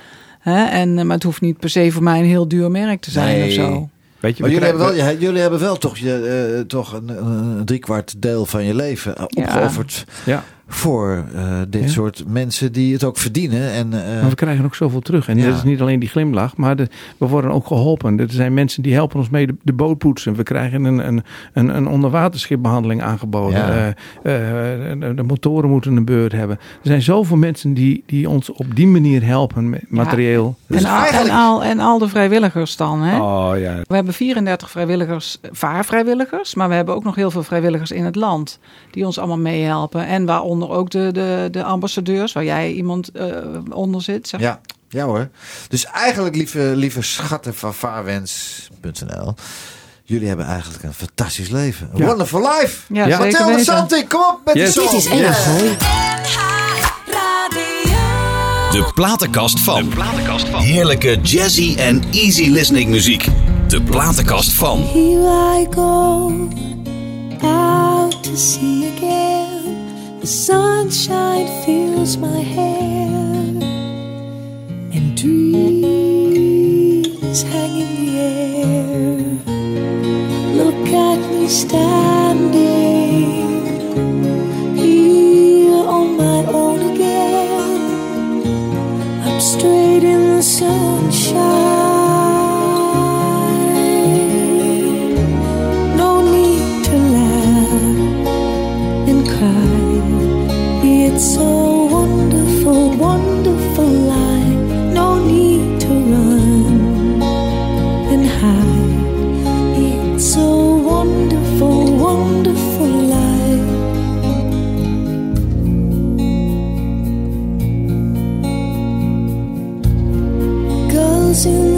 Hè? En, eh, maar het hoeft niet per se voor mij een heel duur merk te zijn Nee. of zo. Weet je, Maar jullie hebben, wel, ja, jullie hebben wel toch, je, eh, toch een, een driekwart deel van je leven eh, Ja. opgeofferd Ja, voor eh, dit Ja. soort mensen die het ook verdienen. En, eh, maar we krijgen ook zoveel terug. En Ja. dat is niet alleen die glimlach, maar de, we worden ook geholpen. Er zijn mensen die helpen ons mee de, de boot poetsen. We krijgen een, een, een, een onderwaterschipbehandeling aangeboden. Ja. Eh, eh, de, de motoren moeten een beurt hebben. Er zijn zoveel mensen die, die ons op die manier helpen met materieel. Dus en, al, eigenlijk- en, al, en al de vrijwilligers dan. Hè? Oh ja. We hebben 34 vrijwilligers, vaarvrijwilligers. Maar we hebben ook nog heel veel vrijwilligers in het land. Die ons allemaal meehelpen. En waaronder ook de, de, de ambassadeurs. Waar jij iemand eh, onder zit. Zeg. ja, ja hoor. Dus eigenlijk, lieve, lieve schatten van vaarwens.nl. Jullie hebben eigenlijk een fantastisch leven. Een Ja. wonderful life. Ja, Ja. zeker Mathilde. Santi, kom op met Yes. de. Dit is Yes. De platenkast van. Heerlijke jazzy en easy listening muziek. De platenkast van. Here I go out to sea again. The sunshine fills my hair, and dreams hang in the air. Look at me standing here on my own again. I'm straight in the sunshine.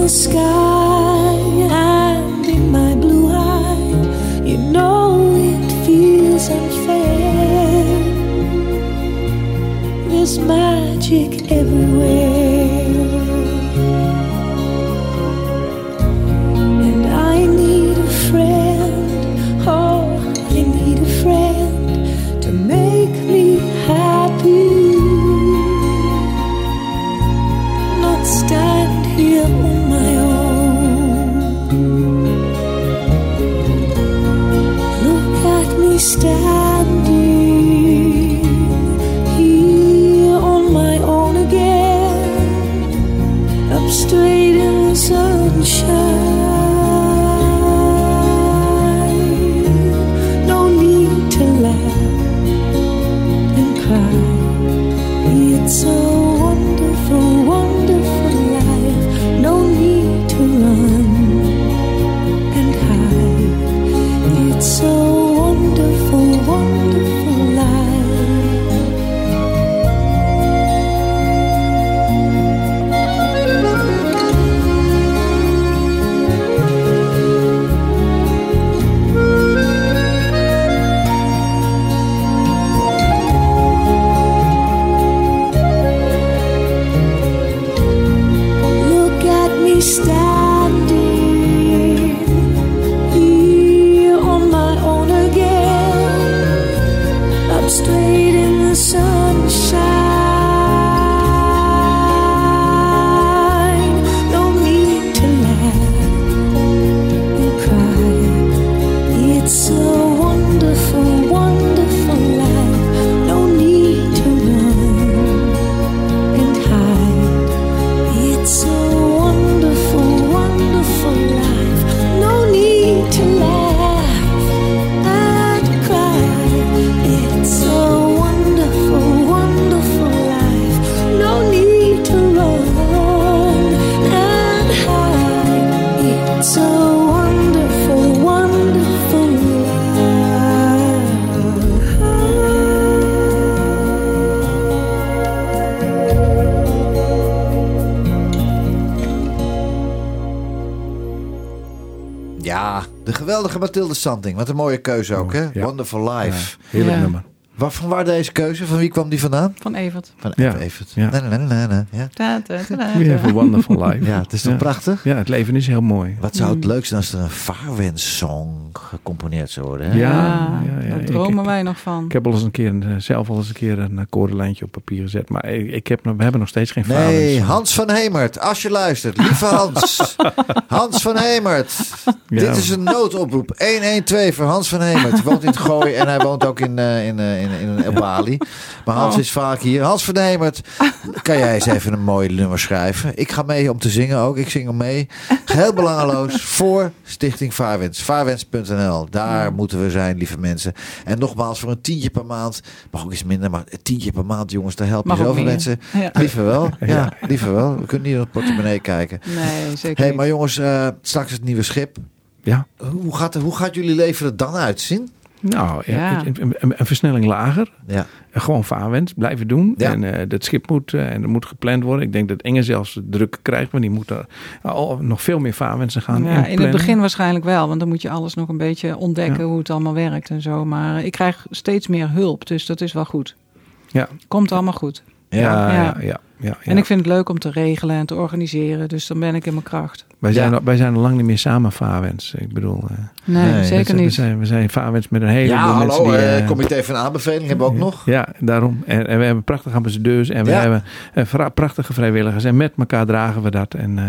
sky and in my blue eye, you know it feels unfair. There's magic everywhere. Geweldige Mathilde Santing. Wat een mooie keuze ook, hè? Ja. Wonderful Life. Heerlijk Ja. nummer. Waar, van waar deze keuze? Van wie kwam die vandaan? Van Evert. Van Ja. even. Ja. Nee, nee, nee, nee, nee. Ja. We have a wonderful life. ja, het is toch Ja. prachtig? Ja, het leven is heel mooi. Wat zou het leuk zijn als er een vaarwenssong gecomponeerd zou worden? Hè? Ja, Ja, ja, ja. daar dromen ik- wij nog van. Ik heb al eens een keer, eh, zelf al eens een keer een akkoordenlijntje op papier gezet. Maar ik, ik heb, nog- we hebben nog steeds geen Nee, vaders. Hans van Hemert, als je luistert. Lieve Hans. Hans van Hemert. Ja. Dit is een noodoproep. 112 voor Hans van Hemert. Hij woont in het Gooi en hij woont ook in, eh, in, eh, in, in, in Bali. Maar Hans Oh. is vaak hier. Hans van Hemert, kan jij eens even een mooi nummer schrijven? Ik ga mee om te zingen ook. Ik zing hem mee. Geheel belangeloos voor Stichting Vaarwens. Vaarwens.nl. Daar moeten we zijn, lieve mensen. En nogmaals, voor een tientje per maand. Mag ook iets minder, maar een tientje per maand, jongens. Daar help je Mag ook zoveel mensen. Ja. Liever wel. Ja, liever wel. We kunnen niet in het portemonnee kijken. Nee, zeker Hé, hey, maar jongens, eh, straks het nieuwe schip. Ja, Hoe gaat, hoe gaat jullie leven er dan uitzien? Nou, ja, Ja. Een, een- versnelling lager. Ja. En Gewoon vaarwens, blijven doen. Ja. En eh dat schip moet, eh, en er moet gepland worden. Ik denk dat Inge zelfs druk krijgt, want die moet er al nog veel meer vaarwensen gaan Ja, in het begin waarschijnlijk wel, want dan moet je alles nog een beetje ontdekken Ja. hoe het allemaal werkt en zo. Maar ik krijg steeds meer hulp, dus dat is wel goed. Ja, Komt allemaal goed. ja, ja. Ja. Ja. En ik vind het leuk om te regelen en te organiseren, dus dan ben ik in mijn kracht. wij, zijn, Ja. al- wij zijn al lang niet meer samen vaarwens. Ik bedoel, eh, Nee, Nee, zeker we, niet. zijn, we zijn vaarwens met een heleboel Ja, mensen hallo. die... eh, eh, comité van aanbeveling hebben we ook nog. Ja, daarom. En, en we hebben prachtige ambassadeurs en we Ja. hebben eh, prachtige vrijwilligers. En met elkaar dragen we dat. En, eh,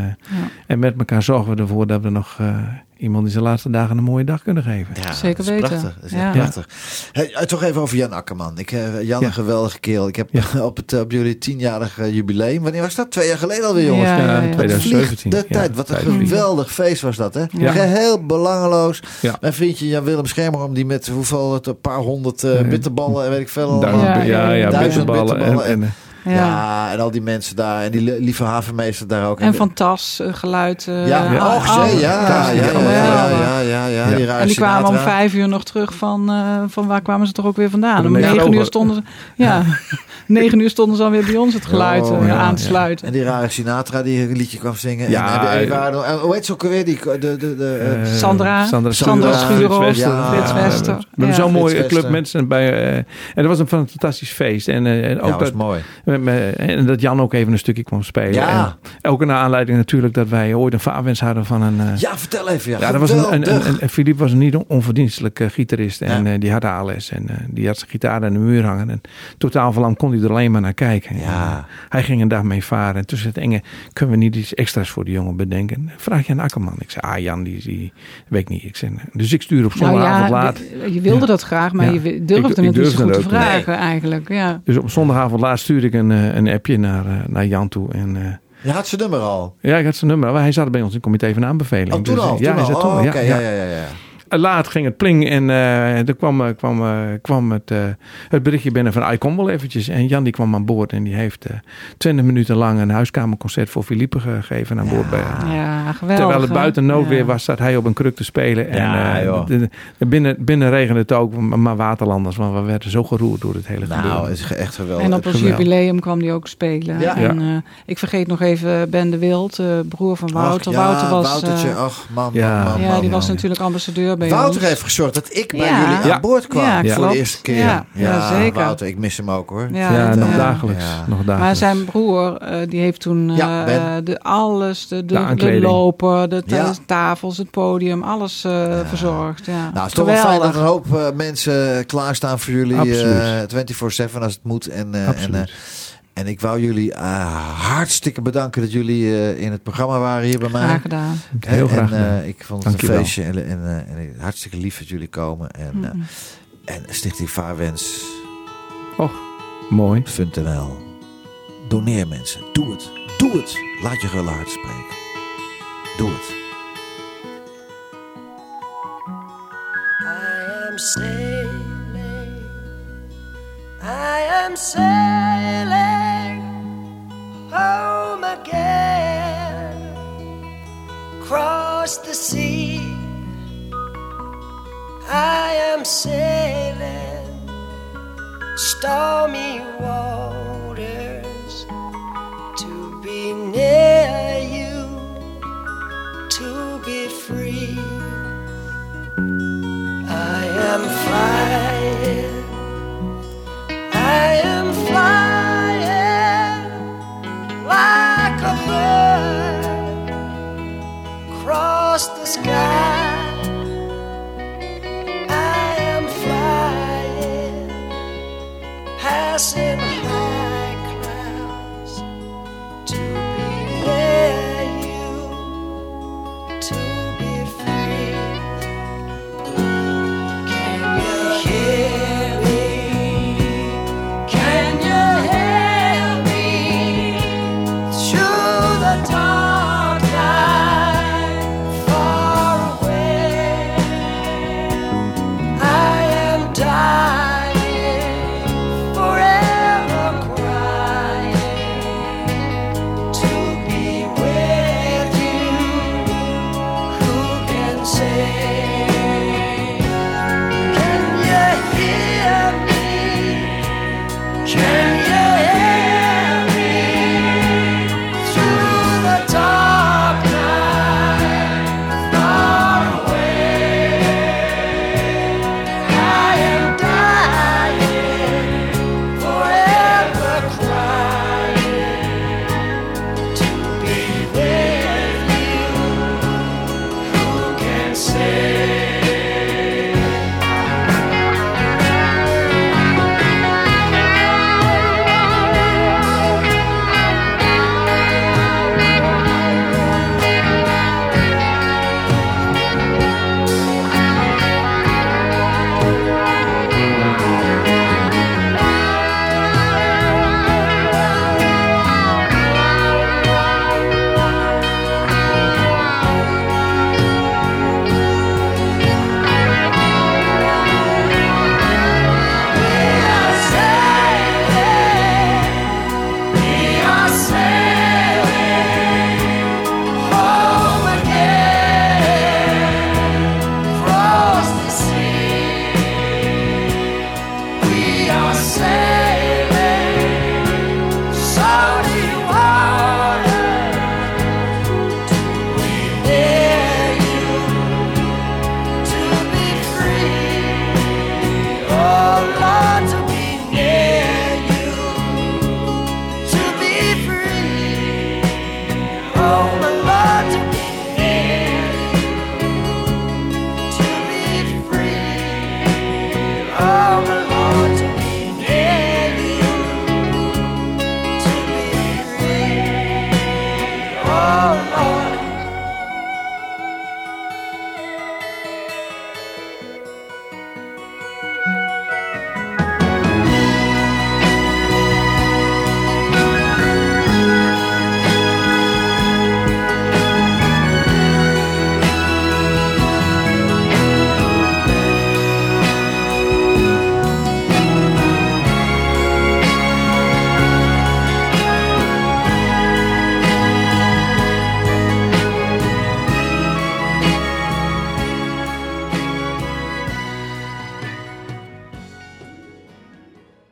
en met elkaar zorgen we ervoor dat we nog eh, iemand die zijn laatste dagen een mooie dag kunnen geven. Ja, Zeker dat is weten. Prachtig. Dat is Ja. prachtig. Hey, eh, toch even over Jan Akkerman. Ik, eh, Jan, Ja. een geweldige kerel. Ik heb Ja. op, het, op jullie tienjarig jubileum. Wanneer was dat? Twee jaar geleden alweer, jongens. Ja, ja, ja. Wat vliegt 2017. De Ja, tijd. Wat een geweldig feest was dat, hè? Ja. Geheel belangeloos. Ja. Mijn vriendje Jan-Willem Schermerom, die met hoeveel, het, een paar honderd eh, Ja. bitterballen en weet ik veel. Duizend, allemaal. ja, ja, ja, Duizend bitterballen. En, bitterballen. en, Ja. Ja. en al die mensen daar. En die li- lieve havenmeester daar ook. En van tas, eh, geluid. eh, Ja, och, ja, ja, ja, ja, ja, ja, ja, ja, Ja. die En die kwamen om vijf uur nog terug van, eh, van waar kwamen ze toch ook weer vandaan? Om negen uur stonden ze, ja, negen uur stonden ze alweer bij ons het geluid Oh, eh, ja, aan te ja. sluiten. En die rare Sinatra die een liedje kwam zingen. Ja, en, en, en, ja. waar- en hoe heet ze ook alweer? Die, de, de, de, eh, eh, Sandra. Sandra, Sandra Schuurhoff. Frits Wester. Ja, Frits Wester. We hebben Ja. zo'n mooie club mensen bij. eh, en dat was een fantastisch feest. En, eh, en ja, ook was dat, mooi. Met- En dat Jan ook even een stukje kwam spelen. Ja. En ook naar aanleiding natuurlijk dat wij ooit een vaarwens hadden van een... eh, Ja, vertel even. Ja, ja, dat was een, een, een, een- Philippe was een niet on- onverdienstelijke gitarist. En Ja. eh, die had ALS. En eh, die had zijn gitaar aan de muur hangen. En totaal verlam kon hij er alleen maar naar kijken. En, Ja. eh, hij ging een dag mee varen. En toen zei het enge, kunnen we niet iets extra's voor die jongen bedenken? Vraag je aan Akkerman. Ik zei, ah Jan, die, die weet ik niet. Ik zei, dus ik stuur op Nou zondagavond ja, laat. je wilde Ja. dat graag, maar Ja. je durfde Ik- ik het niet zo goed te vragen eigenlijk. Ja. Dus op zondagavond laat stuurde ik een, eh, een appje naar, eh, naar Jan toe. En eh, Je had zijn nummer al. ja, ik had zijn nummer. Maar hij zat bij ons in het comité van aanbeveling. Oh, toen Dus, al? Ja, toen hij al. zat toen Oh, al, ja, ja, ja. ja. Laat ging het pling en eh er kwam, eh, kwam, eh, kwam het, eh, het berichtje binnen van, ah, ik kom wel eventjes. En Jan die kwam aan boord en die heeft eh 20 minuten lang een huiskamerconcert voor Philippe gegeven aan boord. Bij, ja, geweldig. Terwijl het buiten noodweer Ja. was, zat hij op een kruk te spelen. En Ja, eh, joh. de- de- binnen, binnen regende het ook, maar waterlanders. Want we werden zo geroerd door het hele Nou, gebeuren. het is echt geweldig. En op ons geweldig. jubileum kwam die ook spelen. Ja. En, eh, ik vergeet nog even Ben de Wild, eh, broer van Wouter. Ach, ja, Wouter was, Woutertje, eh, ach man, Ja. man, man, ja, man, die was man. natuurlijk ambassadeur bij Wouter ons. heeft gezorgd dat ik bij Ja. jullie Ja. aan boord kwam. Ja, voor de eerste keer. Ja, ja, zeker. Wouter, ik mis hem ook hoor. Ja, nog dagelijks. Ja. Nog dagelijks. Maar zijn broer, eh, die heeft toen eh, de, alles, de, de, De de, loper, tafels, het podium, alles eh, verzorgd. Ja. Nou, het is toch wel fijn dat een hoop eh, mensen klaarstaan voor jullie. Absoluut. eh 24-7 als het moet. En, eh, en, Absoluut. eh, en ik wou jullie eh, hartstikke bedanken dat jullie eh, in het programma waren hier bij mij. Graag gedaan. Heel en, graag En, eh, ik vond het een feestje. En, en, eh, en hartstikke lief dat jullie komen. En, eh, en Stichting Vaarwens. Mooi. .nl. Doneer mensen. Doe het. Doe het. Laat je gullen hart spreken. Doe het. I am sailing, I am sailing home again. Cross the sea, I am sailing stormy waters to be near you, to be free.